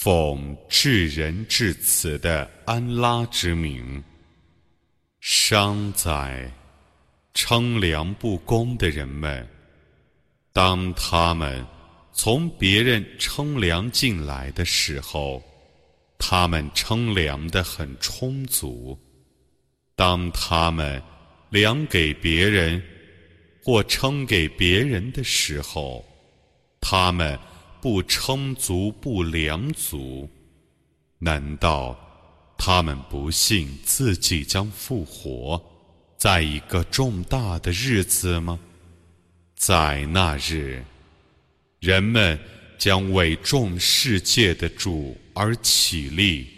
奉至仁至慈的安拉之名，伤在称量不公的人们，当他们从别人称量进来的时候，他们称量的很充足；当他们量给别人或称给别人的时候，他们。不称足不良足，难道他们不信自己将复活在一个重大的日子吗？在那日，人们将为众世界的主而起立。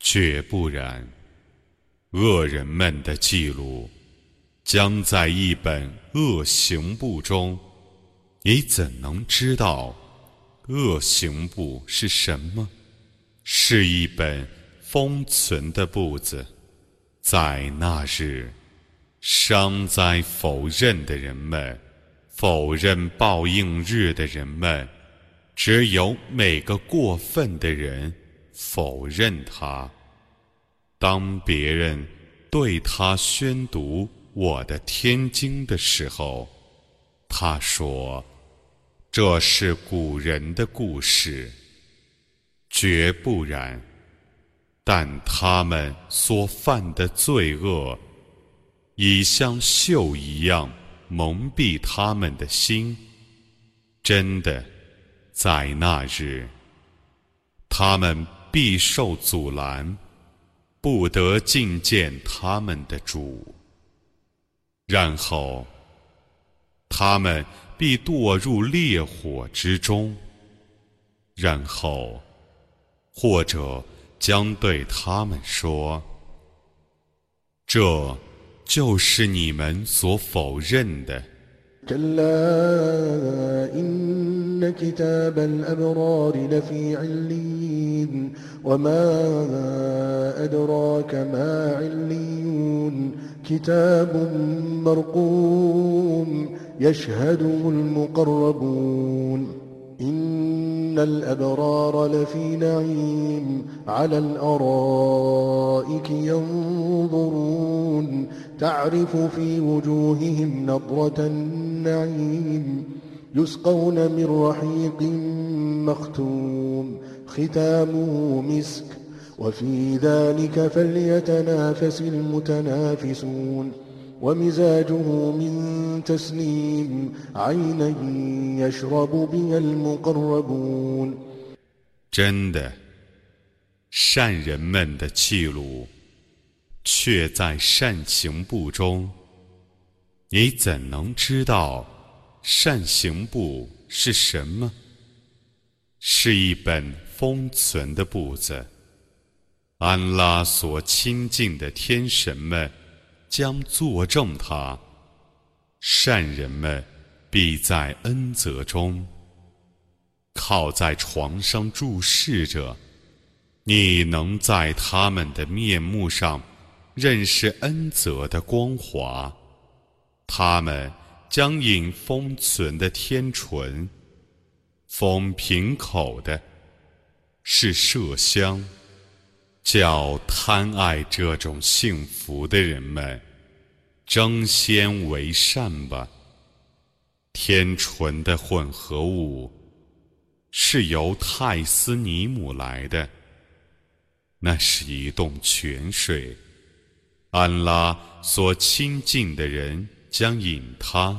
绝不然，恶人们的记录将在一本恶行簿中。你怎能知道恶行簿是什么？是一本封存的簿子，在那日。伤灾否认的人们，否认报应日的人们，只有每个过分的人否认他。当别人对他宣读我的天经的时候，他说：“这是古人的故事，绝不然。”但他们所犯的罪恶。已像锈一样蒙蔽他们的心。真的，在那日，他们必受阻拦，不得觐见他们的主。然后，他们必堕入烈火之中。然后，或者将对他们说：“这。”就是你们所否认的。كلا إن كتاب الأبرار لفي علين وما أدراك ما عليون كتاب مرقوم يشهده المقربون إن الأبرار لفي نعيم على الأرائك ينظرون تعرف في وجوههم نضرة النعيم يسقون من رحيق مختوم ختامه مسك وفي ذلك فليتنافس المتنافسون ومزاجه من تسنيم عينا يشرب بها المقربون 真的，善人们的记录却在善行簿中，你怎能知道善行簿是什么？是一本封存的簿子。安拉所亲近的天神们 将作证他，善人们必在恩泽中。靠在床上注视着，你能在他们的面目上认识恩泽的光华。他们将饮封存的天纯，封瓶口的是麝香，叫贪爱这种幸福的人们争先为善吧。天纯的混合物。是由泰斯尼姆来的，那是一洞泉水，安拉所亲近的人将饮它。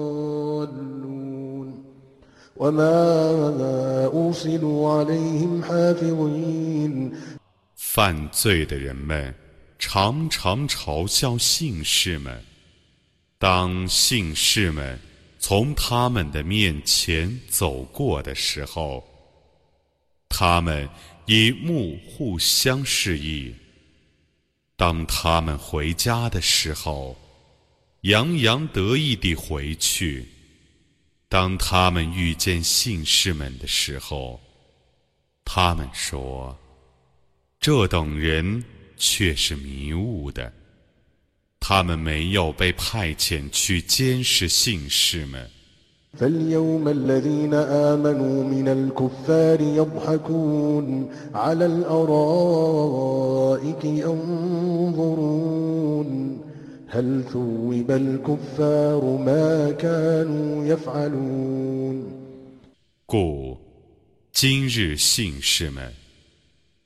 犯罪的人们常常嘲笑信士们。当信士们从他们的面前走过的时候，他们以目互相示意；当他们回家的时候，洋洋得意地回去。当他们遇见信士们的时候，他们说：“这等人却是迷雾的，他们没有被派遣去监视信士们。” هل ثوب الكفار ما كانوا يفعلون 故今日信士们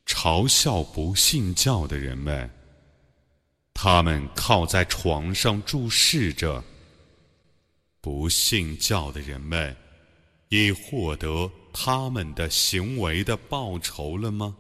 嘲笑不信教的人们，他们靠在床上注视着。不信教的人们已获得他们的行为的报酬了吗？